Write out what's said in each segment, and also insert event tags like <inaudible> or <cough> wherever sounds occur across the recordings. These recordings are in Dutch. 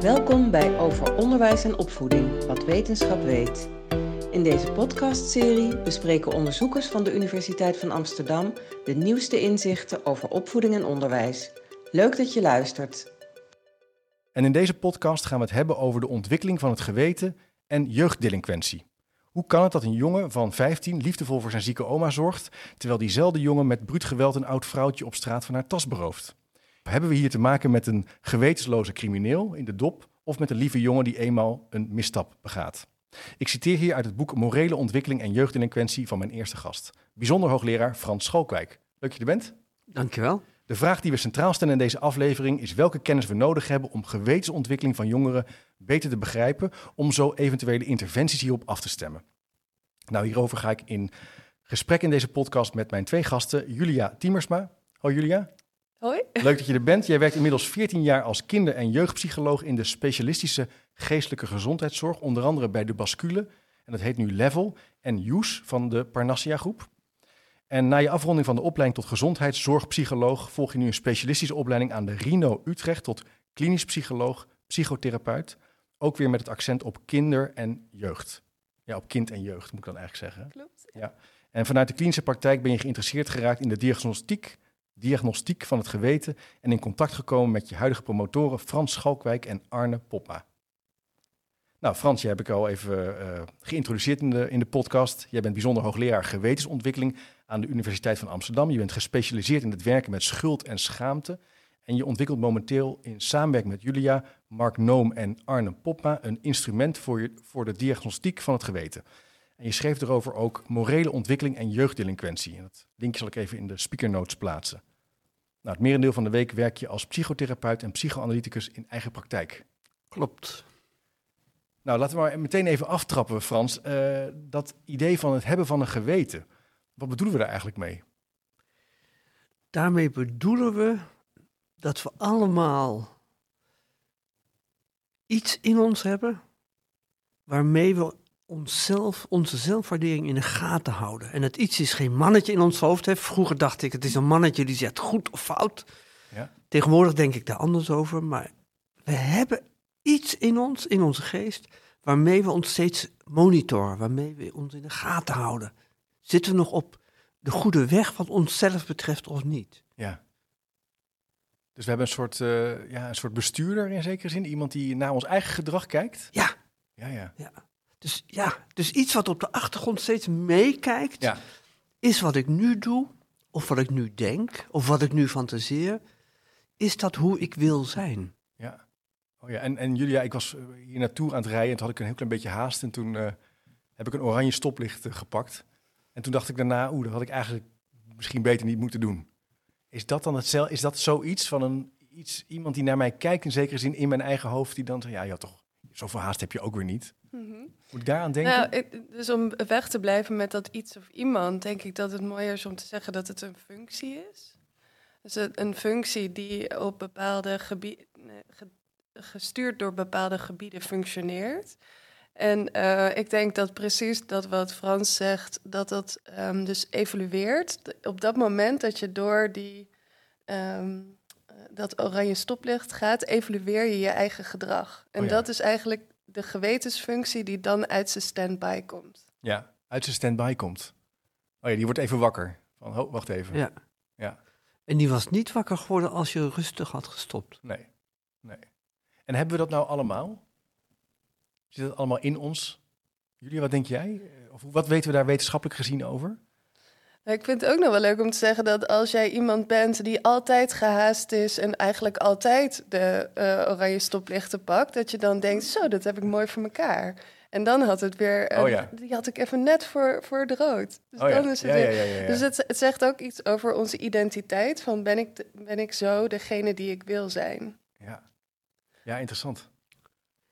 Welkom bij Over Onderwijs en Opvoeding, wat wetenschap weet. In deze podcastserie bespreken onderzoekers van de Universiteit van Amsterdam de nieuwste inzichten over opvoeding en onderwijs. Leuk dat je luistert. En in deze podcast gaan we het hebben over de ontwikkeling van het geweten en jeugddelinquentie. Hoe kan het dat een jongen van 15 liefdevol voor zijn zieke oma zorgt, terwijl diezelfde jongen met bruut geweld een oud vrouwtje op straat van haar tas berooft? Hebben we hier te maken met een gewetensloze crimineel in de dop of met een lieve jongen die eenmaal een misstap begaat? Ik citeer hier uit het boek Morele Ontwikkeling en Jeugddelinquentie van mijn eerste gast, bijzonder hoogleraar Frans Schalkwijk. Leuk dat je er bent. Dankjewel. De vraag die we centraal stellen in deze aflevering is welke kennis we nodig hebben om gewetensontwikkeling van jongeren beter te begrijpen, om zo eventuele interventies hierop af te stemmen. Nou, hierover ga ik in gesprek in deze podcast met mijn twee gasten, Julia Tiemersma. Hoi Julia. Hoi. Leuk dat je er bent. Jij werkt inmiddels 14 jaar als kinder- en jeugdpsycholoog in de specialistische geestelijke gezondheidszorg, onder andere bij de Bascule. En dat heet nu Level en Joes van de Parnassia Groep. En na je afronding van de opleiding tot gezondheidszorgpsycholoog volg je nu een specialistische opleiding aan de Rino Utrecht tot klinisch psycholoog, psychotherapeut. Ook weer met het accent op kinder en jeugd. Ja, op kind en jeugd moet ik dan eigenlijk zeggen. Klopt. Ja. En vanuit de klinische praktijk ben je geïnteresseerd geraakt in de diagnostiek, diagnostiek van het geweten en in contact gekomen met je huidige promotoren Frans Schalkwijk en Arne Popma. Nou, Frans, jij heb ik al even uh, geïntroduceerd in de, in de podcast. Jij bent bijzonder hoogleraar gewetensontwikkeling aan de Universiteit van Amsterdam. Je bent gespecialiseerd in het werken met schuld en schaamte. En je ontwikkelt momenteel in samenwerking met Julia, Mark Noom en Arne Popma een instrument voor, je, voor de diagnostiek van het geweten. En je schreef erover ook morele ontwikkeling en jeugddelinquentie. En dat linkje zal ik even in de speaker notes plaatsen. Nou, het merendeel van de week werk je als psychotherapeut en psychoanalyticus in eigen praktijk. Klopt. Nou, laten we maar meteen even aftrappen, Frans. Uh, dat idee van het hebben van een geweten. Wat bedoelen we daar eigenlijk mee? Daarmee bedoelen we dat we allemaal iets in ons hebben waarmee we onszelf, onze zelfwaardering in de gaten houden. En het iets is geen mannetje in ons hoofd. Hè. Vroeger dacht ik, het is een mannetje die zegt goed of fout. Ja. Tegenwoordig denk ik daar anders over. Maar we hebben iets in ons, in onze geest, waarmee we ons steeds monitoren, waarmee we ons in de gaten houden. Zitten we nog op de goede weg wat onszelf betreft of niet? Ja. Dus we hebben een soort, uh, ja, een soort bestuurder in zekere zin, iemand die naar ons eigen gedrag kijkt? Ja. Ja, ja. ja. Dus ja, dus iets wat op de achtergrond steeds meekijkt, ja. is wat ik nu doe, of wat ik nu denk, of wat ik nu fantaseer, is dat hoe ik wil zijn? Ja. Oh ja, en, en Julia, ik was hier naartoe aan het rijden en toen had ik een heel klein beetje haast en toen uh, heb ik een oranje stoplicht uh, gepakt. En toen dacht ik daarna, oeh, dat had ik eigenlijk misschien beter niet moeten doen. Is dat dan hetzelfde? Is dat zoiets van een, iets, iemand die naar mij kijkt, in zekere zin in mijn eigen hoofd, die dan zegt, ja, ja toch, zoveel haast heb je ook weer niet. Mm -hmm. Moet ik daaraan denken? Nou, ik, dus om weg te blijven met dat iets of iemand, denk ik dat het mooier is om te zeggen dat het een functie is. Dus een functie die op bepaalde gebieden, gestuurd door bepaalde gebieden functioneert. En uh, ik denk dat precies dat wat Frans zegt, dat dat um, dus evolueert. Op dat moment dat je door die, um, dat oranje stoplicht gaat, evolueer je je eigen gedrag. En oh ja. dat is eigenlijk de gewetensfunctie die dan uit zijn stand-by komt. Ja, uit zijn stand-by komt. Oh ja, die wordt even wakker. Van, oh, wacht even. Ja. ja. En die was niet wakker geworden als je rustig had gestopt. Nee, nee. En hebben we dat nou allemaal? Zit dat allemaal in ons? Jullie, wat denk jij? Of wat weten we daar wetenschappelijk gezien over? Ik vind het ook nog wel leuk om te zeggen dat als jij iemand bent die altijd gehaast is en eigenlijk altijd de uh, oranje stoplichten pakt, dat je dan denkt, zo, dat heb ik mooi voor elkaar. En dan had het weer, uh, oh ja. die had ik even net voor, voor de rood. Dus, oh dan ja. is het, ja, weer, dus het, het, zegt ook iets over onze identiteit, van ben ik, ben ik zo degene die ik wil zijn. Ja, ja interessant.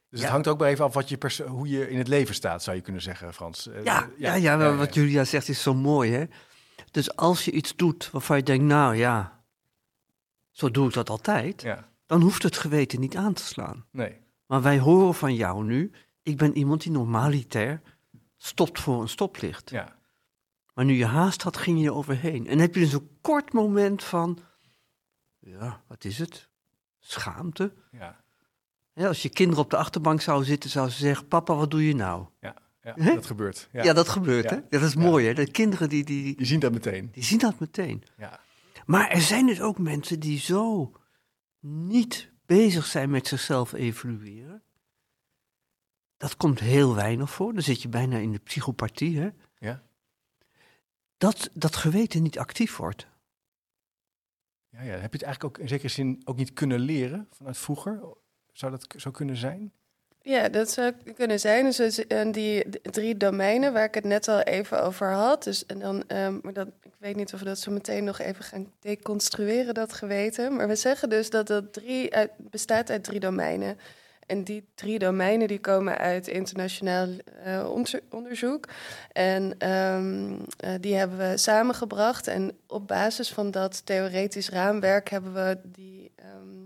Dus het hangt ook bij even af wat je hoe je in het leven staat, zou je kunnen zeggen, Frans. Uh, ja, ja, ja, wat Julia zegt is zo mooi, hè. Dus als je iets doet waarvan je denkt, nou ja, zo doe ik dat altijd, ja. dan hoeft het geweten niet aan te slaan. Nee. Maar wij horen van jou nu, ik ben iemand die normalitair stopt voor een stoplicht. Ja. Maar nu je haast had, ging je overheen. En heb je dus een kort moment van, ja, wat is het? Schaamte. Ja. Als je kinderen op de achterbank zouden zitten, zouden ze zeggen: Papa, wat doe je nou? Ja, Hè? dat gebeurt. Ja. Ja, dat gebeurt, Ja. hè? Ja, dat is Ja. mooi, hè? De kinderen die, die, Je ziet dat meteen. die zien dat meteen. Ja. Maar er zijn dus ook mensen die zo niet bezig zijn met zichzelf evalueren. Dat komt heel weinig voor. Dan zit je bijna in de psychopathie, hè? Ja. Dat dat geweten niet actief wordt. Ja, ja. Heb je het eigenlijk ook in zekere zin ook niet kunnen leren vanuit vroeger? Zou dat zo kunnen zijn? Ja, dat zou kunnen zijn. Dus en die drie domeinen waar ik het net al even over had. Dus en dan, ehm, maar dat, ik weet niet of we dat zo meteen nog even gaan deconstrueren, dat geweten. Maar we zeggen dus dat dat drie bestaat uit drie domeinen. En die drie domeinen die komen uit internationaal eh, onderzo- onderzoek. En ehm, eh, die hebben we samengebracht. En op basis van dat theoretisch raamwerk hebben we die ehm,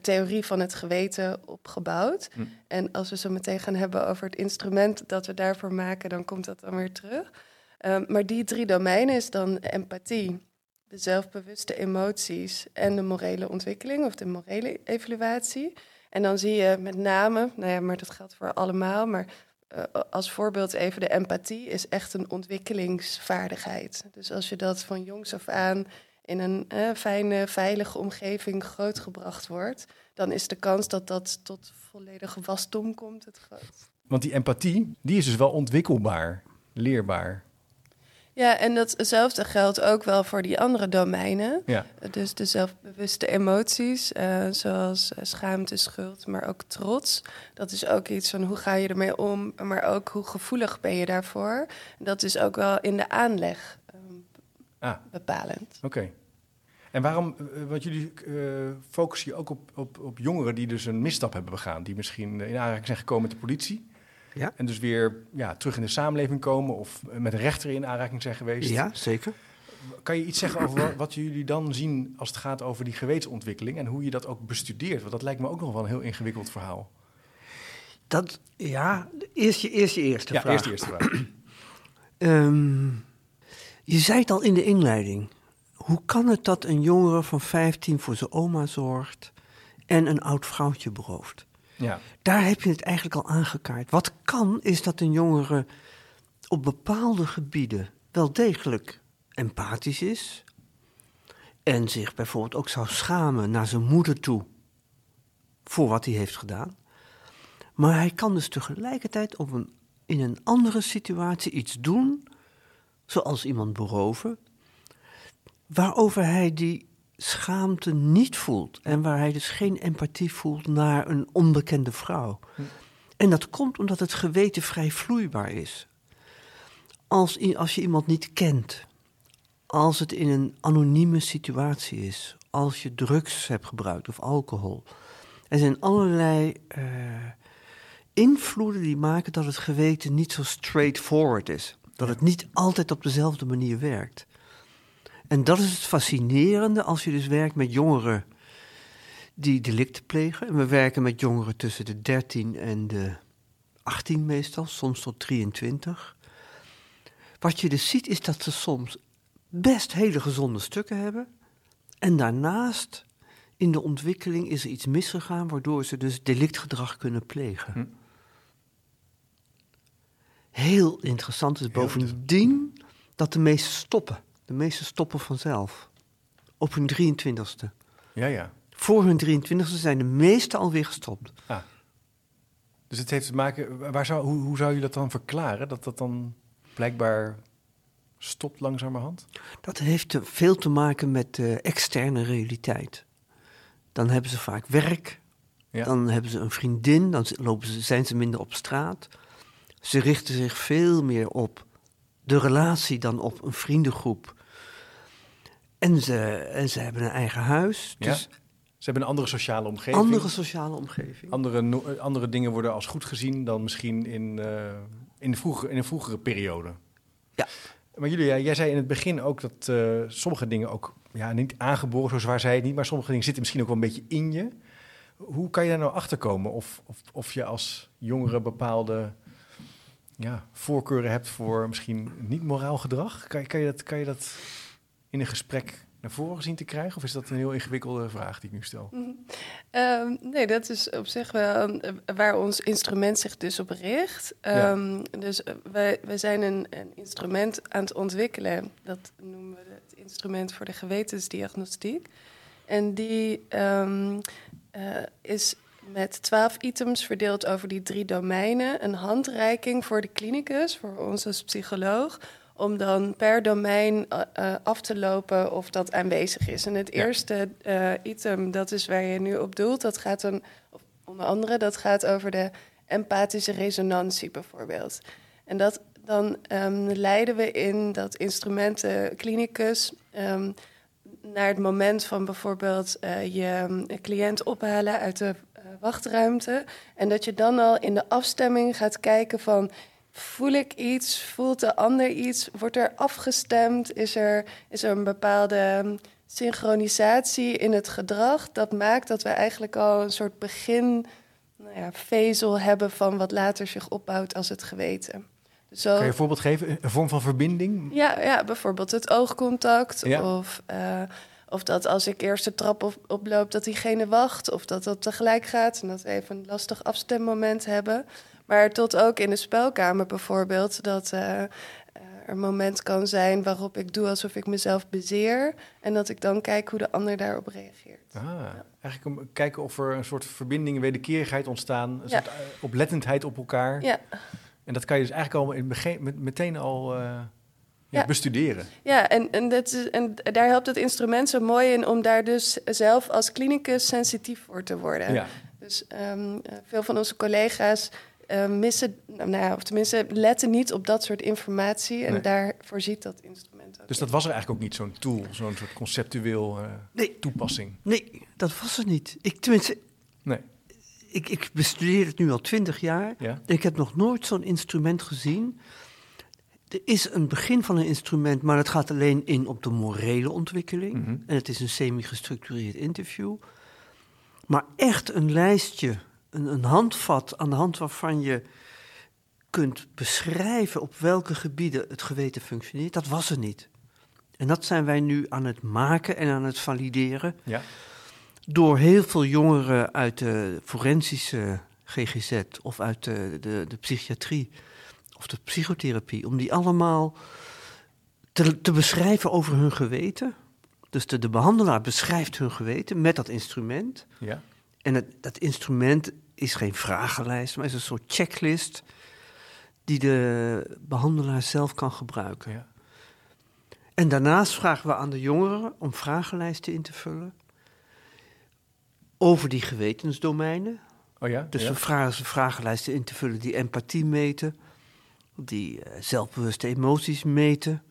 theorie van het geweten opgebouwd. Hm. En als we zo meteen gaan hebben over het instrument dat we daarvoor maken, dan komt dat dan weer terug. Ehm, maar die drie domeinen is dan empathie, de zelfbewuste emoties en de morele ontwikkeling of de morele evaluatie. En dan zie je met name, nou ja, maar dat geldt voor allemaal, maar eh, als voorbeeld even de empathie is echt een ontwikkelingsvaardigheid. Dus als je dat van jongs af aan in een eh, fijne, veilige omgeving grootgebracht wordt, dan is de kans dat dat tot volledige wasdom komt het groot. Want die empathie, die is dus wel ontwikkelbaar, leerbaar. Ja, en datzelfde geldt ook wel voor die andere domeinen. Ja, Dus de zelfbewuste emoties, eh, zoals eh, schaamte, schuld, maar ook trots. Dat is ook iets van hoe ga je ermee om, maar ook hoe gevoelig ben je daarvoor. Dat is ook wel in de aanleg Ah. bepalend. oké. En waarom, eh, want jullie eh, focussen je ook op, op, op jongeren die dus een misstap hebben begaan. Die misschien in aanraking zijn gekomen met de politie. Ja. En dus weer ja, terug in de samenleving komen of met een rechter in aanraking zijn geweest. Ja, zeker. Kan je iets zeggen over wa- wat jullie dan zien als het gaat over die gewetensontwikkeling en hoe je dat ook bestudeert? Want dat lijkt me ook nog wel een heel ingewikkeld verhaal. Dat, ja, eerst je, eerst je eerste ja, vraag. eerst de eerste vraag. Ehm, je zei het al in de inleiding. Hoe kan het dat een jongere van 15 voor zijn oma zorgt en een oud vrouwtje berooft? Ja, Daar heb je het eigenlijk al aangekaart. Wat kan is dat een jongere op bepaalde gebieden wel degelijk empathisch is en zich bijvoorbeeld ook zou schamen naar zijn moeder toe voor wat hij heeft gedaan. Maar hij kan dus tegelijkertijd op een, in een andere situatie iets doen, zoals iemand beroven, waarover hij die schaamte niet voelt en waar hij dus geen empathie voelt naar een onbekende vrouw. En dat komt omdat het geweten vrij vloeibaar is. Als, als je iemand niet kent, als het in een anonieme situatie is, als je drugs hebt gebruikt of alcohol. Er zijn allerlei eh, invloeden die maken dat het geweten niet zo straightforward is. Dat het niet altijd op dezelfde manier werkt. En dat is het fascinerende als je dus werkt met jongeren die delicten plegen. En we werken met jongeren tussen de 13 en de 18 meestal, soms tot 23. Wat je dus ziet is dat ze soms best hele gezonde stukken hebben. En daarnaast in de ontwikkeling is er iets misgegaan waardoor ze dus delictgedrag kunnen plegen. Hm. Heel interessant is bovendien dat de meeste stoppen. De meeste stoppen vanzelf. Op hun 23ste. ja, ja. Voor hun 23ste zijn de meeste alweer gestopt. Dus het heeft te maken, waar zou, hoe, hoe zou je dat dan verklaren? Dat dat dan blijkbaar stopt langzamerhand? Dat heeft te- veel te maken met de externe realiteit. Dan hebben ze vaak werk, Ja. dan hebben ze een vriendin, dan lopen ze, zijn ze minder op straat. Ze richten zich veel meer op de relatie dan op een vriendengroep. En ze, en ze hebben een eigen huis. Ja. Dus Ze hebben een andere sociale omgeving. andere sociale omgeving. Andere, no- andere dingen worden als goed gezien dan misschien in, eh, in, de, in een vroegere periode. Ja. Maar Julia, jij zei in het begin ook dat eh, sommige dingen ook ja, niet aangeboren, zo zwaar zei het niet, maar sommige dingen zitten misschien ook wel een beetje in je. Hoe kan je daar nou achter komen? Of, of, of je als jongere bepaalde ja, voorkeuren hebt voor misschien niet moraal gedrag? Kan, je- kan, je dat, kan je dat in een gesprek naar voren zien te krijgen? Of is dat een heel ingewikkelde vraag die ik nu stel? Ehm, nee, dat is op zich wel eh, waar ons instrument zich dus op richt. Ja. Ehm, Dus eh, wij, wij zijn een, een instrument aan het ontwikkelen. Dat noemen we het instrument voor de gewetensdiagnostiek. En die ehm, eh, is met twaalf items verdeeld over die drie domeinen. Een handreiking voor de klinicus, voor ons als psycholoog om dan per domein eh, eh, af te lopen of dat aanwezig is. En het Ja. eerste eh, item, dat is waar je nu op doelt, dat gaat dan, onder andere, dat gaat over de empathische resonantie bijvoorbeeld. En dat, dan ehm, leiden we in dat instrumenten clinicus ehm, naar het moment van bijvoorbeeld je mm, cliënt ophalen uit de wachtruimte. En dat je dan al in de afstemming gaat kijken van... Voel ik iets? Voelt de ander iets? Wordt er afgestemd? Is er, is er een bepaalde mm, synchronisatie in het gedrag? Dat maakt dat we eigenlijk al een soort begin nou ja, vezel hebben van wat later zich opbouwt als het geweten. Dus zo, Kan je een voorbeeld geven? Een vorm van verbinding? ja, ja, bijvoorbeeld het oogcontact. Ja. Of, eh, of dat als ik eerst de trap op, oploop, dat diegene wacht. Of dat dat tegelijk gaat en dat we even een lastig afstemmoment hebben. Maar tot ook in de spelkamer bijvoorbeeld, dat eh, eh, er een moment kan zijn waarop ik doe alsof ik mezelf bezeer. En dat ik dan kijk hoe de ander daarop reageert. Ah, eigenlijk om kijken of er een soort verbinding, wederkerigheid ontstaan. Een Ja. soort eh, oplettendheid op elkaar. Ja, En dat kan je dus eigenlijk al meteen al ja, bestuderen. Ja, en, en, dat is, en daar helpt het instrument zo mooi in om daar dus zelf als klinicus sensitief voor te worden. Ja. Dus ehm, eh, veel van onze collega's eh, missen, nou ja, of tenminste letten niet op dat soort informatie. En Nee. daar voorziet dat instrument ook. Dus in. dat was er eigenlijk ook niet, zo'n tool, zo'n soort conceptueel eh, Nee. toepassing. Nee, dat was het niet. Ik, tenminste, Nee. ik, ik bestudeer het nu al twintig jaar. Ja? En ik heb nog nooit zo'n instrument gezien. Er is een begin van een instrument, maar het gaat alleen in op de morele ontwikkeling. Mhm. En het is een semi-gestructureerd interview. Maar echt een lijstje, een, een handvat aan de hand waarvan je kunt beschrijven op welke gebieden het geweten functioneert, dat was er niet. En dat zijn wij nu aan het maken en aan het valideren Ja. door heel veel jongeren uit de forensische GGZ of uit de, de, de psychiatrie of de psychotherapie, om die allemaal te, te beschrijven over hun geweten. Dus de, de behandelaar beschrijft hun geweten met dat instrument. Ja. En het, dat instrument is geen vragenlijst, maar is een soort checklist die de behandelaar zelf kan gebruiken. ja. En daarnaast vragen we aan de jongeren om vragenlijsten in te vullen over die gewetensdomeinen. Oh ja? Dus ja. we vragen ze vragenlijsten in te vullen die empathie meten, die eh, zelfbewuste emoties meten.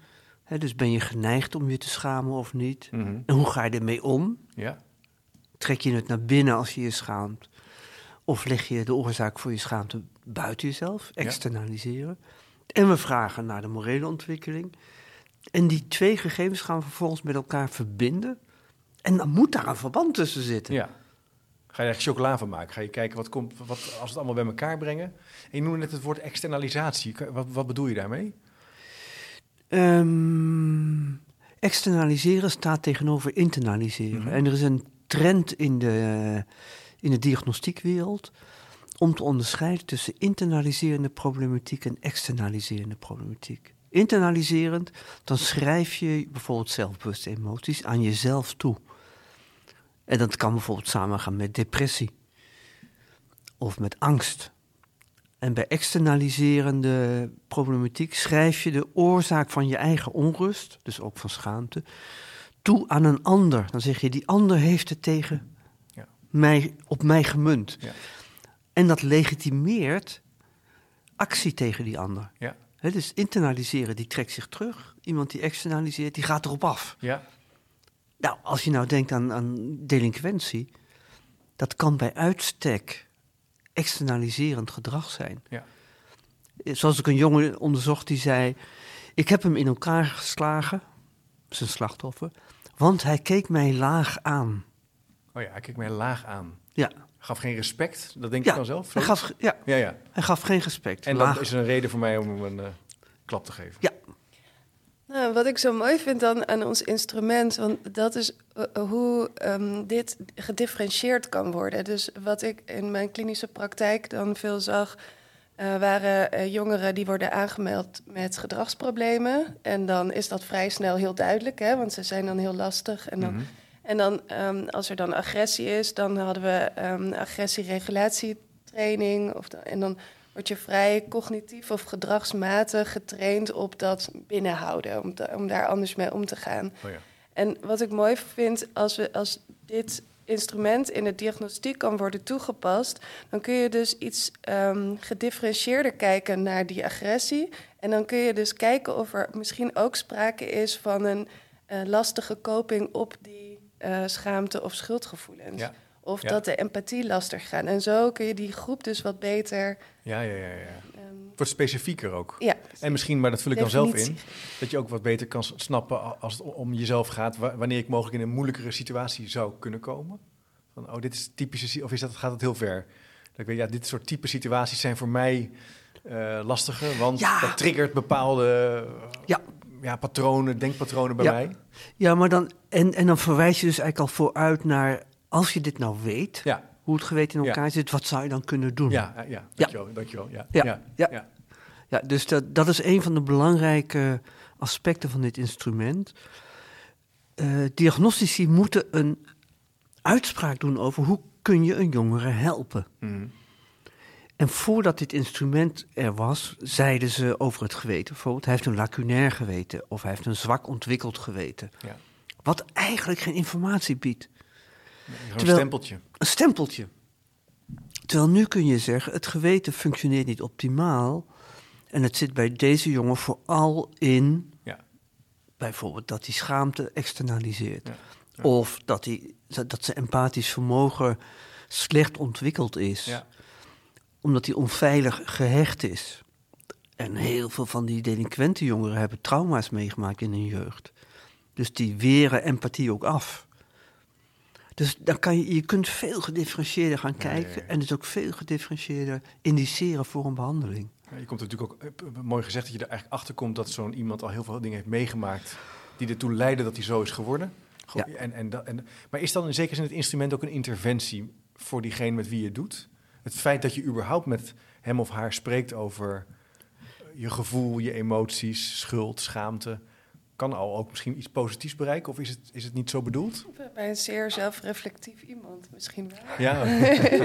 Dus ben je geneigd om je te schamen of niet? Mhm. En hoe ga je ermee om? ja. Trek je het naar binnen als je je schaamt? Of leg je de oorzaak voor je schaamte buiten jezelf, Ja. externaliseren? En we vragen naar de morele ontwikkeling. En die twee gegevens gaan we vervolgens met elkaar verbinden. En dan moet daar een verband tussen zitten. Ja. Ga je er chocola van maken? Ga je kijken wat komt, wat, als we het allemaal bij elkaar brengen? En je noemde net het woord externalisatie. Wat, wat bedoel je daarmee? Ehm, externaliseren staat tegenover internaliseren. Mhm. En er is een trend in de, in de diagnostiekwereld om te onderscheiden tussen internaliserende problematiek en externaliserende problematiek. Internaliserend, dan schrijf je bijvoorbeeld zelfbewuste emoties aan jezelf toe. En dat kan bijvoorbeeld samengaan met depressie of met angst. En bij externaliserende problematiek schrijf je de oorzaak van je eigen onrust, dus ook van schaamte, toe aan een ander. Dan zeg je, die ander heeft het tegen Ja. mij, op mij gemunt. Ja. En dat legitimeert actie tegen die ander. Ja. Hè, dus internaliseren, die trekt zich terug. Iemand die externaliseert, die gaat erop af. Ja. Nou, als je nou denkt aan, aan delinquentie, dat kan bij uitstek externaliserend gedrag zijn. Ja. Zoals ik een jongen onderzocht die zei: Ik heb hem in elkaar geslagen, zijn slachtoffer, want hij keek mij laag aan. Oh ja, hij kijkt mij laag aan. Ja, Gaf geen respect, dat denk ja, dan zelf? hij, gaf, ja Ja, ja. hij gaf geen respect. En laag. dat is een reden voor mij om hem een eh, klap te geven. Ja, Nou, wat ik zo mooi vind dan aan ons instrument, want dat is uh, hoe um, dit gedifferentieerd kan worden. Dus wat ik in mijn klinische praktijk dan veel zag, uh, waren uh, jongeren die worden aangemeld met gedragsproblemen. En dan is dat vrij snel heel duidelijk, hè, want ze zijn dan heel lastig. En dan, mm -hmm. en dan um, als er dan agressie is, dan hadden we um, agressieregulatietraining. Of dan, en dan word je vrij cognitief of gedragsmatig getraind op dat binnenhouden, om, te, om daar anders mee om te gaan. Oh ja. En wat ik mooi vind, als, we, als dit instrument in de diagnostiek kan worden toegepast, dan kun je dus iets um, gedifferentieerder kijken naar die agressie. En dan kun je dus kijken of er misschien ook sprake is van een uh, lastige coping op die uh, schaamte of schuldgevoelens. Ja. Of Ja. dat de empathie lastig gaat. En zo kun je die groep dus wat beter. Ja, ja, ja. ja. ehm, Het wordt specifieker ook. ja, En misschien, maar dat vul ik dan zelf in, dat je ook wat beter kan snappen als het om jezelf gaat, wa- wanneer ik mogelijk in een moeilijkere situatie zou kunnen komen. Van, oh, dit is typische, of is dat, gaat het heel ver? Dat ik weet, ja, dit soort type situaties zijn voor mij eh, lastiger, want Ja. dat triggert bepaalde eh, Ja. ja, patronen, denkpatronen bij Ja. mij. Ja, maar dan, en, en dan verwijs je dus eigenlijk al vooruit naar, als je dit nou weet, Ja, hoe het geweten in Ja. elkaar zit, wat zou je dan kunnen doen? ja, ja. Dankjewel, dankjewel. Ja, Ja. ja, Ja. ja. Ja, dus dat, dat is een van de belangrijke aspecten van dit instrument. Eh, diagnostici moeten een uitspraak doen over hoe kun je een jongere helpen. Mhm. En voordat dit instrument er was, zeiden ze over het geweten. Bijvoorbeeld, hij heeft een lacunair geweten of hij heeft een zwak ontwikkeld geweten. Ja. Wat eigenlijk geen informatie biedt. Terwijl- stempeltje. Een stempeltje. Terwijl nu kun je zeggen, het geweten functioneert niet optimaal. En het zit bij deze jongen vooral in, Ja. bijvoorbeeld dat hij schaamte externaliseert. Ja, ja. Of dat, hij, dat zijn empathisch vermogen slecht ontwikkeld is. Ja. Omdat hij onveilig gehecht is. En heel veel van die delinquente jongeren hebben trauma's meegemaakt in hun jeugd. Dus die weren empathie ook af. Dus dan kan je, je kunt veel gedifferentieerder gaan Ja, ja, kijken. ja. En dus ook veel gedifferentieerder indiceren voor een behandeling. Je komt er natuurlijk ook, eh, mooi gezegd, dat je er eigenlijk achter komt dat zo'n iemand al heel veel dingen heeft meegemaakt die ertoe leiden dat hij zo is geworden. En, en, en, maar is dan in zekere zin het instrument ook een interventie voor diegene met wie je het doet? Het feit dat je überhaupt met hem of haar spreekt over je gevoel, je emoties, schuld, schaamte, kan al ook misschien iets positiefs bereiken? Of is het, is het niet zo bedoeld? Bij een zeer zelfreflectief iemand misschien wel. Ja,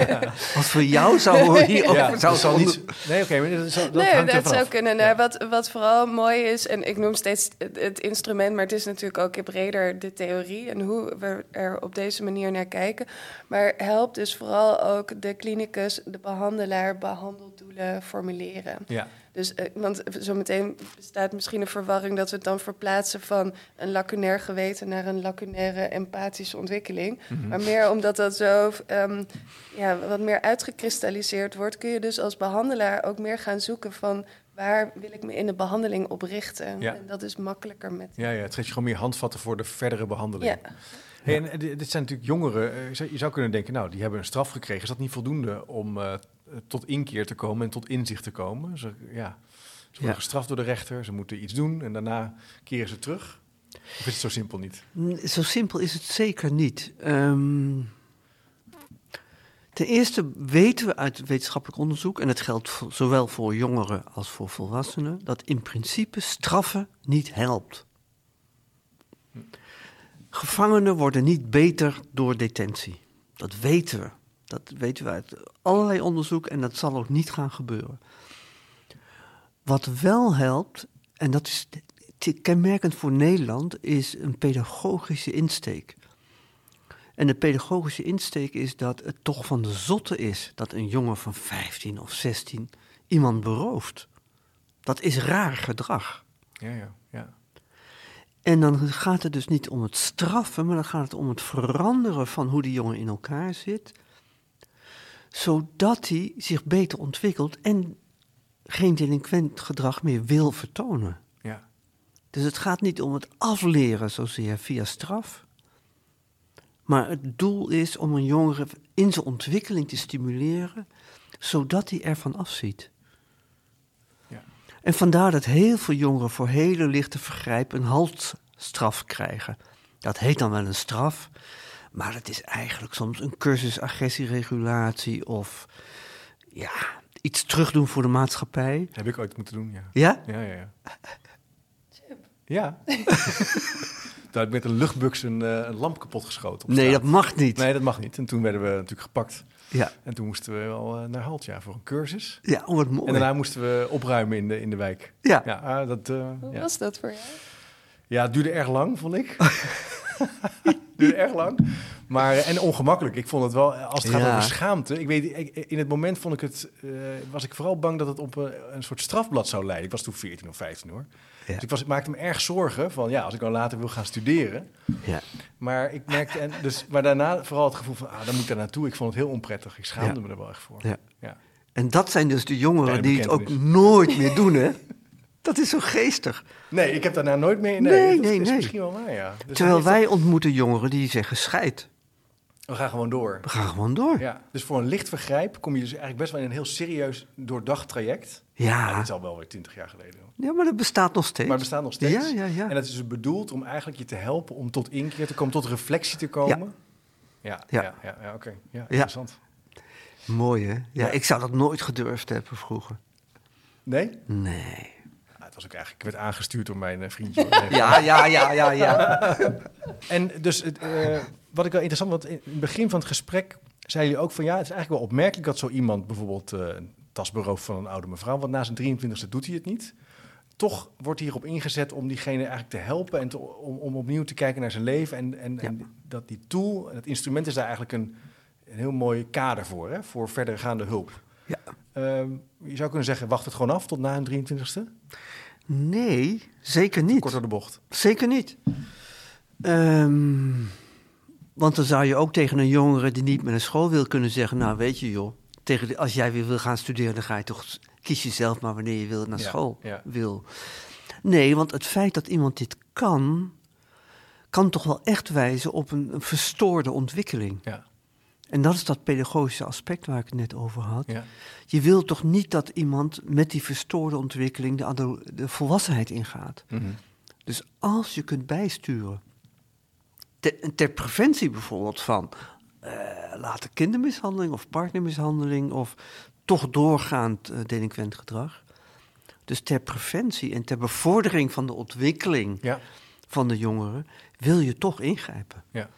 ja. <laughs> Wat voor jou zou hierover ja zou zal <laughs> niet. Nee, oké, maar dat, zou- dat nee, hangt dat zou kunnen. Ja. Nou, wat, wat vooral mooi is, en ik noem steeds het, het instrument, maar het is natuurlijk ook breder de theorie en hoe we er op deze manier naar kijken. Maar helpt dus vooral ook de klinicus, de behandelaar, behandeldoelen formuleren. Ja, Dus, eh, want zometeen bestaat misschien een verwarring dat we het dan verplaatsen van een lacunair geweten naar een lacunaire empathische ontwikkeling. Mhm. Maar meer omdat dat zo ehm, ja, wat meer uitgekristalliseerd wordt, kun je dus als behandelaar ook meer gaan zoeken van waar wil ik me in de behandeling op richten. Ja. En dat is makkelijker met. ja, ja, het geeft je gewoon meer handvatten voor de verdere behandeling. Ja. Hey, en eh, dit zijn natuurlijk jongeren. eh, je zou- kunnen denken, nou, die hebben een straf gekregen. Is dat niet voldoende om tot inkeer te komen en tot inzicht te komen? Ze, ja, ze worden Ja. gestraft door de rechter, ze moeten iets doen en daarna keren ze terug. Of is het zo simpel niet? N- Zo simpel is het zeker niet. Ehm, ten eerste weten we uit wetenschappelijk onderzoek, en dat geldt voor- zowel voor jongeren als voor volwassenen, dat in principe straffen niet helpt. Gevangenen worden niet beter door detentie. Dat weten we. Dat weten we uit allerlei onderzoek en dat zal ook niet gaan gebeuren. Wat wel helpt, en dat is kenmerkend voor Nederland, is een pedagogische insteek. En de pedagogische insteek is dat het toch van de zotte is dat een jongen van 15 of 16 iemand berooft. Dat is raar gedrag. Ja, ja, ja. En dan gaat het dus niet om het straffen, maar dan gaat het om het veranderen van hoe die jongen in elkaar zit. Zodat hij zich beter ontwikkelt en geen delinquent gedrag meer wil vertonen. ja. Dus het gaat niet om het afleren zozeer via straf. Maar het doel is om een jongere in zijn ontwikkeling te stimuleren, zodat hij ervan afziet. Ja. En vandaar dat heel veel jongeren voor hele lichte vergrijp een haltstraf krijgen. Dat heet dan wel een straf, maar het is eigenlijk soms een cursus agressieregulatie of ja, iets terugdoen voor de maatschappij. Heb ik ooit moeten doen, ja. Ja? Ja, ja, ja. Ja. <laughs> Daar heb ik met een luchtbuks een, eh, een lamp kapot geschoten. op Nee, dat mag niet. Nee, dat mag niet. En toen werden we natuurlijk gepakt. Ja, En toen moesten we wel eh, naar Halt, ja, voor een cursus. ja oh, wat mooi. En daarna moesten we opruimen in de, in de wijk. ja. Ja, ah, dat, eh, Hoe ja. was dat voor jou? ja, het duurde erg lang, vond ik. <laughs> <laughs> duurde erg lang. Maar, eh, en ongemakkelijk. Ik vond het wel, als het gaat Ja. over schaamte. Ik weet, ik- in het moment vond ik het, eh, was ik vooral bang dat het op een, een soort strafblad zou leiden. Ik was toen 14 of 15 hoor. Ja. Dus ik, was, ik maakte me erg zorgen van, ja, als ik dan later wil gaan studeren. ja. Maar ik merkte, en dus, maar daarna vooral het gevoel van, ah, dan moet ik daar naartoe. Ik vond het heel onprettig. Ik schaamde Ja. me er wel echt voor. Ja. Ja. En dat zijn dus de jongeren die het ook nooit meer doen, hè? <laughs> Dat is zo geestig. Nee, ik heb daarna nooit meer... Nee, Nee, nee, is nee. misschien wel waar, ja. Dus Terwijl wij ontmoeten jongeren die zeggen scheid. We gaan gewoon door. We gaan gewoon door. Ja, dus voor een licht vergrijp kom je dus eigenlijk best wel in een heel serieus doordacht traject. Ja, Dat is al wel weer 20 jaar geleden. ja maar dat bestaat nog steeds. Maar het bestaat nog steeds. Ja, ja, ja. En dat is dus bedoeld om eigenlijk je te helpen om tot inkeer te komen, tot reflectie te komen. Ja, ja, Ja. ja, ja, oké. Ja, interessant. Mooi, hè? Ja, Ja. ik zou dat nooit gedurfd hebben vroeger. Nee? Nee. Was ook eigenlijk, ik werd aangestuurd door mijn eh, vriendje. <laughs> Ja, ja, ja, ja, ja. <laughs> En dus het, eh, wat ik wel interessant, want in het begin van het gesprek zeiden jullie ook van ja, het is eigenlijk wel opmerkelijk dat zo iemand bijvoorbeeld eh, een tas berooft van een oude mevrouw, want na zijn 23e doet hij het niet. Toch wordt hierop ingezet om diegene eigenlijk te helpen en te- om, om opnieuw te kijken naar zijn leven. En, en, en dat die tool, het instrument is daar eigenlijk een, een heel mooi kader voor, hè, voor verdergaande hulp. Ja. Ehm, je zou kunnen zeggen, wacht het gewoon af tot na een 23e? Nee, zeker niet. Kort door de bocht. Zeker niet. Ehm, want dan zou je ook tegen een jongere die niet meer naar school wil kunnen zeggen... nou, weet je joh, tegen de, als jij weer wil gaan studeren... dan ga je toch, kies je zelf maar wanneer je wil naar Ja, school ja. wil. Nee, want het feit dat iemand dit kan... kan toch wel echt wijzen op een, een verstoorde ontwikkeling. Ja, En dat is dat pedagogische aspect waar ik het net over had. ja, Je wilt toch niet dat iemand met die verstoorde ontwikkeling... de, de volwassenheid ingaat. mhm. Dus als je kunt bijsturen, ter, ter preventie bijvoorbeeld van eh later kindermishandeling of partnermishandeling of toch doorgaand eh, delinquent gedrag. Dus ter preventie en ter bevordering van de ontwikkeling ja, van de jongeren wil je toch ingrijpen. ja.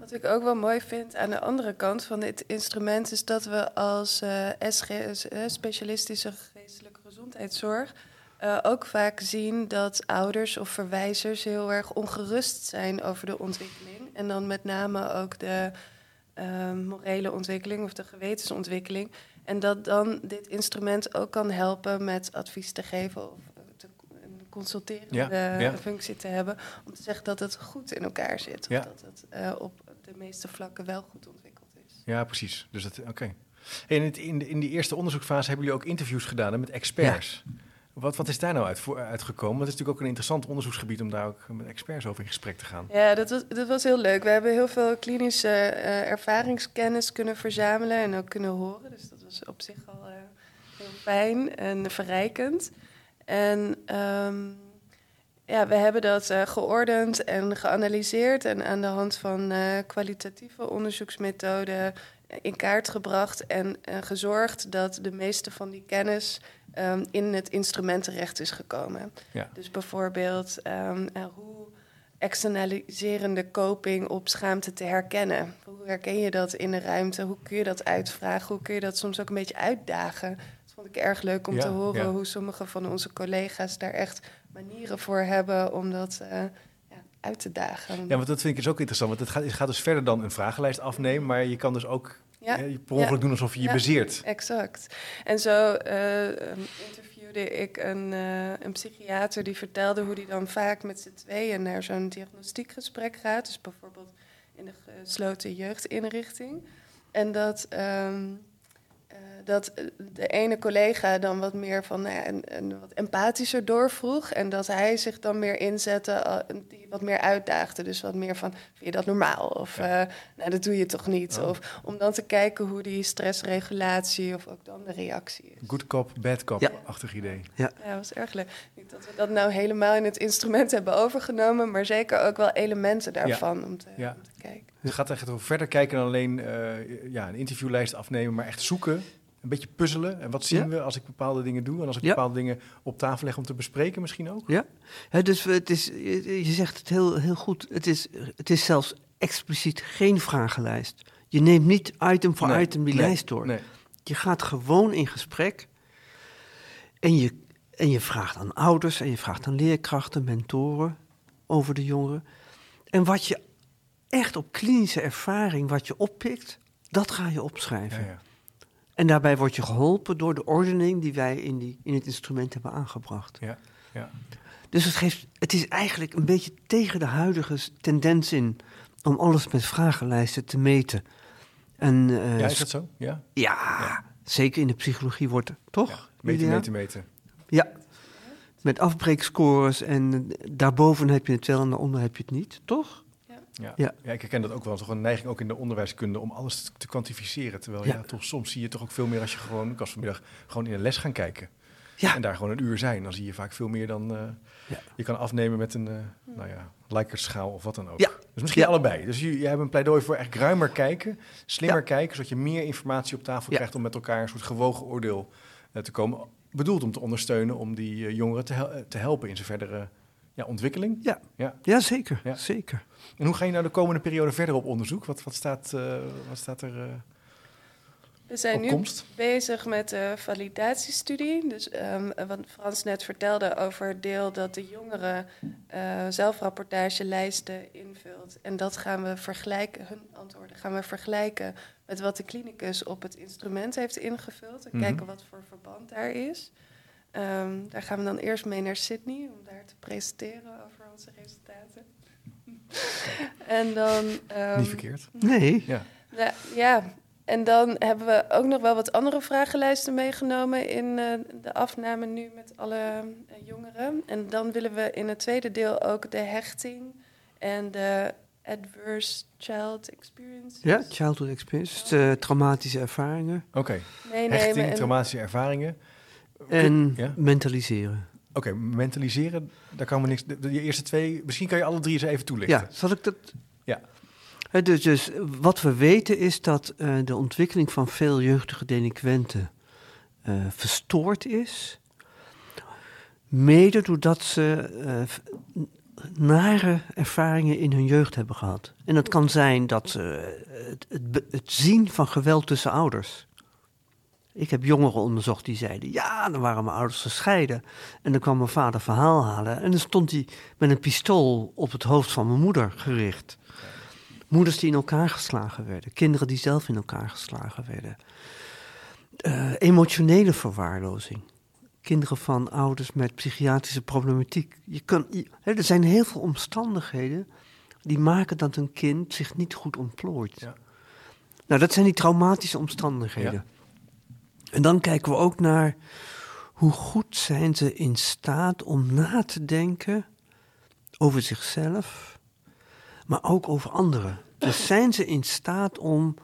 Wat ik ook wel mooi vind aan de andere kant van dit instrument is dat we als eh SGS, eh, specialistische geestelijke gezondheidszorg, eh, ook vaak zien dat ouders of verwijzers heel erg ongerust zijn over de ontwikkeling. En dan met name ook de morele ontwikkeling of de gewetensontwikkeling. En dat dan dit instrument ook kan helpen met advies te geven of te, een consulterende Ja, ja. functie te hebben. Om te zeggen dat het goed in elkaar zit. Of Ja. dat het op de meeste vlakken wel goed ontwikkeld is. Ja, precies. Dus dat, oké. En in, het- in, de, in die eerste onderzoekfase hebben jullie ook interviews gedaan hè, met experts. Wat, wat is daar nou uit, voor, uitgekomen? Want het is natuurlijk ook een interessant onderzoeksgebied om daar ook met experts over in gesprek te gaan. Ja, dat was, dat was heel leuk. We hebben heel veel klinische eh, ervaringskennis kunnen verzamelen en ook kunnen horen. Dus dat was op zich al eh, heel fijn en verrijkend. En ehm, ja, we hebben dat eh, geordend en geanalyseerd en aan de hand van eh, kwalitatieve onderzoeksmethoden eh, in kaart gebracht en gezorgd dat de meeste van die kennis ehm, in het instrument terecht is gekomen. Ja. Dus bijvoorbeeld eh, hoe externaliserende coping op schaamte te herkennen. Hoe herken je dat in de ruimte? Hoe kun je dat uitvragen? Hoe kun je dat soms ook een beetje uitdagen? Dat vond ik erg leuk om Ja, te horen ja. hoe sommige van onze collega's daar echt manieren voor hebben om dat eh, ja, uit te dagen. Ja, want dat vind ik dus ook interessant. Want het gaat, het gaat dus verder dan een vragenlijst afnemen, maar je kan dus ook Ja, eh, je per ongeluk ja. doen alsof je je Ja. bezeert. Exact. En zo eh, interviewde ik een, een psychiater die vertelde hoe die dan vaak met z'n tweeën naar zo'n diagnostiekgesprek gaat. Dus bijvoorbeeld in de gesloten jeugdinrichting. En dat, ehm, eh, dat eh, de ene collega dan wat meer van nou ja, een, een wat empathischer doorvroeg. En dat hij zich dan meer inzette, eh, die wat meer uitdaagde. Dus wat meer van, vind je dat normaal? Of eh, nou, dat doe je toch niet? Oh. Of om dan te kijken hoe die stressregulatie of ook dan de reactie is. Good cop, bad cop, Ja. achtig idee. Ja, dat was erg leuk. Niet dat we dat nou helemaal in het instrument hebben overgenomen, maar zeker ook wel elementen daarvan om, te, Ja. om te kijken. Het gaat echt over verder kijken dan alleen eh, ja, een interviewlijst afnemen, maar echt zoeken. Een beetje puzzelen. En wat zien Ja. we als ik bepaalde dingen doe? En als ik Ja. bepaalde dingen op tafel leg om te bespreken misschien ook? Ja, dus het is, je zegt het heel, heel goed. Het is, het is zelfs expliciet geen vragenlijst. Je neemt niet item voor Nee, item die nee, lijst door. Nee. Je gaat gewoon in gesprek en je, en je vraagt aan ouders en je vraagt aan leerkrachten, mentoren over de jongeren. En wat je echt op klinische ervaring, wat je oppikt, dat ga je opschrijven. Ja. En daarbij word je geholpen door de ordening die wij in, die, in het instrument hebben aangebracht. Ja, ja. Dus het, geeft, het is eigenlijk een beetje tegen de huidige tendens in om alles met vragenlijsten te meten. En, eh, ja, is dat zo? Ja? ja, zeker in de psychologie wordt het toch? ja. Meten, meten, meten. Ja, met afbreekscores en eh, daarboven heb je het wel en daaronder heb je het niet, toch? Ja. Ja. Ja. ik herken dat ook wel. Toch een neiging ook in de onderwijskunde om alles te, te kwantificeren. Terwijl ja. Ja. toch soms zie je toch ook veel meer als je gewoon, ik was vanmiddag gewoon in een les gaan kijken. Ja. En daar gewoon een uur zijn. Dan zie je vaak veel meer dan eh, je kan afnemen met een, eh nou ja, of wat dan ook. Ja. Dus misschien allebei. Dus je, je hebt een pleidooi voor echt ruimer kijken, slimmer kijken, zodat je meer informatie op tafel krijgt om met elkaar een soort gewogen oordeel eh, te komen. Bedoeld om te ondersteunen, om die jongeren te, hel- te helpen in zijn verdere ja, ontwikkeling. Ja, Ja. ja zeker, Ja. zeker. En hoe ga je nou de komende periode verder op onderzoek? Wat, wat, staat, eh, wat staat er eh, We zijn op nu komst? bezig met de validatiestudie. Dus ehm, wat Frans net vertelde over het deel dat de jongeren eh zelfrapportagelijsten invult. En dat gaan we vergelijken, hun antwoorden gaan we vergelijken met wat de klinicus op het instrument heeft ingevuld. En Mhm. kijken wat voor verband daar is. Ehm, daar gaan we dan eerst mee naar Sydney om daar te presenteren over onze resultaten. <laughs> en dan. ehm, Niet verkeerd. <laughs> Nee, Ja. ja, ja, en dan hebben we ook nog wel wat andere vragenlijsten meegenomen in eh, de afname nu met alle eh, jongeren. En dan willen we in het tweede deel ook de hechting en de adverse child experience ja, childhood experience, dus, eh, traumatische ervaringen Oké, hechting, en- traumatische ervaringen. En Ja? mentaliseren. Oké, mentaliseren, daar kan we niks... De, de eerste twee, misschien kan je alle drie eens even toelichten. Ja, zal ik dat? Ja. Dus, dus wat we weten is dat eh, de ontwikkeling van veel jeugdige delinquenten eh, verstoord is. Mede doordat ze eh, nare ervaringen in hun jeugd hebben gehad. En dat kan zijn dat eh, het, het zien van geweld tussen ouders. Ik heb jongeren onderzocht die zeiden: Ja, dan waren mijn ouders gescheiden. En dan kwam mijn vader verhaal halen. En dan stond hij met een pistool op het hoofd van mijn moeder gericht. Moeders die in elkaar geslagen werden. Kinderen die zelf in elkaar geslagen werden. Eh, emotionele verwaarlozing. Kinderen van ouders met psychiatrische problematiek. Je kan, je- er zijn heel veel omstandigheden die maken dat een kind zich niet goed ontplooit. Ja. Nou, dat zijn die traumatische omstandigheden. Ja. En dan kijken we ook naar hoe goed zijn ze in staat om na te denken over zichzelf, maar ook over anderen. Dus <laughs> zijn ze in staat om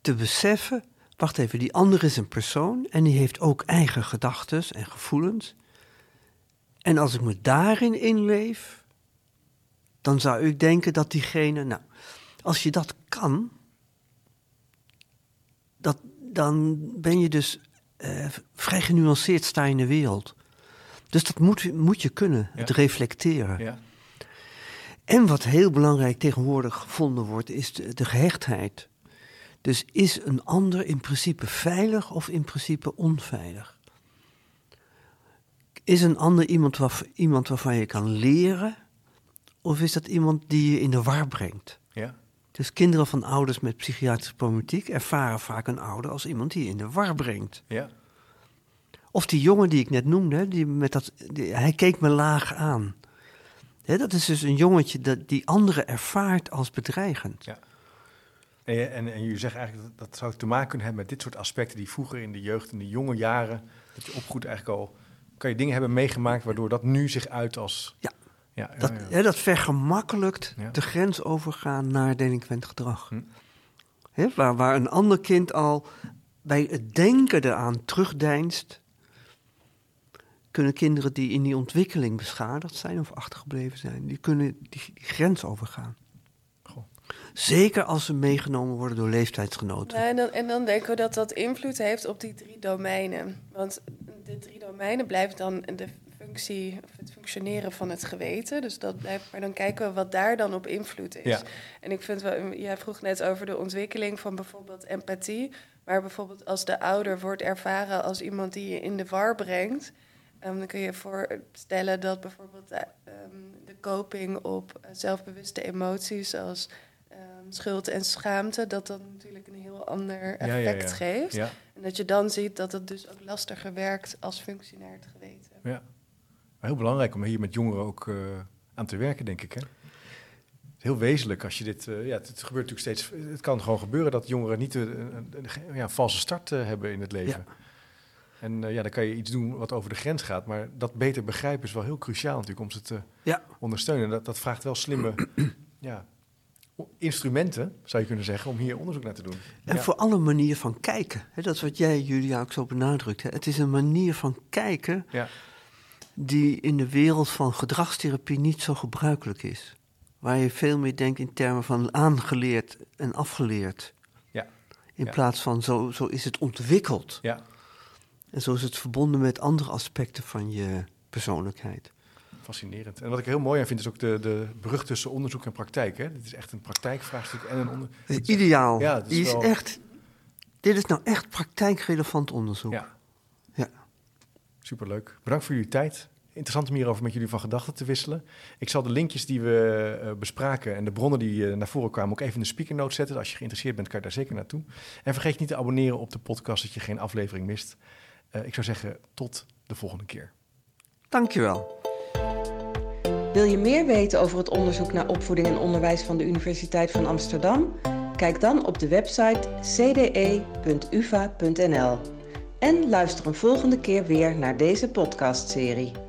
te beseffen, wacht even, die ander is een persoon en die heeft ook eigen gedachten en gevoelens. En als ik me daarin inleef, dan zou ik denken dat diegene, nou, als je dat kan, dat, dan ben je dus eh, vrij genuanceerd sta je in de wereld. Dus dat moet, moet je kunnen, het reflecteren. Ja. En wat heel belangrijk tegenwoordig gevonden wordt, is de, de gehechtheid. Dus is een ander in principe veilig of in principe onveilig? Is een ander iemand, iemand waarvan je kan leren? Of is dat iemand die je in de war brengt? Dus kinderen van ouders met psychiatrische problematiek ervaren vaak een ouder als iemand die in de war brengt. Ja. Of die jongen die ik net noemde, die met dat, die- hij keek me laag aan. Dat is dus een jongetje dat die anderen ervaart als bedreigend. Ja. En, je- en, en je zegt eigenlijk dat dat zou te maken kunnen hebben met dit soort aspecten die vroeger in de jeugd, in de jonge jaren, dat je opgroeit eigenlijk al, kan je dingen hebben meegemaakt waardoor dat nu zich uit als... Ja. Ja, ja, Dat, ja. Hè, dat vergemakkelijkt Ja. de grens overgaan naar delinquent gedrag. Hm. Hè, waar, waar een ander kind al bij het denken eraan terugdeinst, kunnen kinderen die in die ontwikkeling beschadigd zijn of achtergebleven zijn, die kunnen die, die grens overgaan. Goh. Zeker als ze meegenomen worden door leeftijdsgenoten. Ja, en, dan, en dan denken we dat dat invloed heeft op die drie domeinen. Want de drie domeinen blijven dan de functie, of het functioneren van het geweten. Dus dat blijft, maar dan kijken we wat daar dan op invloed is. Ja. En ik vind wel, jij vroeg net over de ontwikkeling van bijvoorbeeld empathie. Maar bijvoorbeeld als de ouder wordt ervaren als iemand die je in de war brengt. ehm, dan kun je je voorstellen dat bijvoorbeeld de, ehm, de coping op eh, zelfbewuste emoties zoals ehm, schuld en schaamte, dat dat natuurlijk een heel ander ja, effect ja. geeft. En dat je dan ziet dat het dus ook lastiger werkt als functie naar het geweten. ja. Maar heel belangrijk om hier met jongeren ook eh, aan te werken, denk ik. Hè? Heel wezenlijk als je dit. eh, ja, het, het gebeurt natuurlijk steeds. Het kan gewoon gebeuren dat jongeren niet een, een, een- ja, een valse start eh, hebben in het leven. En eh, ja, dan kan je iets doen wat over de grens gaat. Maar dat beter begrijpen is wel heel cruciaal natuurlijk om ze te Ja. ondersteunen. Dat, dat vraagt wel slimme <clears throat> ja, instrumenten, zou je kunnen zeggen, om hier onderzoek naar te doen. En Ja. voor alle manier van kijken. Hè, dat is wat jij, Julia, ook zo benadrukt. Hè. Het is een manier van kijken Ja. Die in de wereld van gedragstherapie niet zo gebruikelijk is. Waar je veel meer denkt in termen van aangeleerd en afgeleerd. Ja. In Ja. plaats van zo, zo is het ontwikkeld. Ja, En zo is het verbonden met andere aspecten van je persoonlijkheid. fascinerend. En wat ik heel mooi aan vind, is ook de, de brug tussen onderzoek en praktijk. Hè? Dit is echt een praktijkvraagstuk en een onder... Het is ideaal. Ja, is Die is wel- echt, dit is nou echt praktijkrelevant onderzoek. Ja. Superleuk. Bedankt voor jullie tijd. Interessant om hierover met jullie van gedachten te wisselen. Ik zal de linkjes die we eh, bespraken en de bronnen die eh, naar voren kwamen ook even in de speaker notes zetten. Als je geïnteresseerd bent, kan je daar zeker naartoe. En vergeet niet te abonneren op de podcast, dat je geen aflevering mist. Eh, ik zou zeggen, tot de volgende keer. Dankjewel. Wil je meer weten over het onderzoek naar opvoeding en onderwijs van de Universiteit van Amsterdam? Kijk dan op de website cde.uva.nl. En luister een volgende keer weer naar deze podcastserie.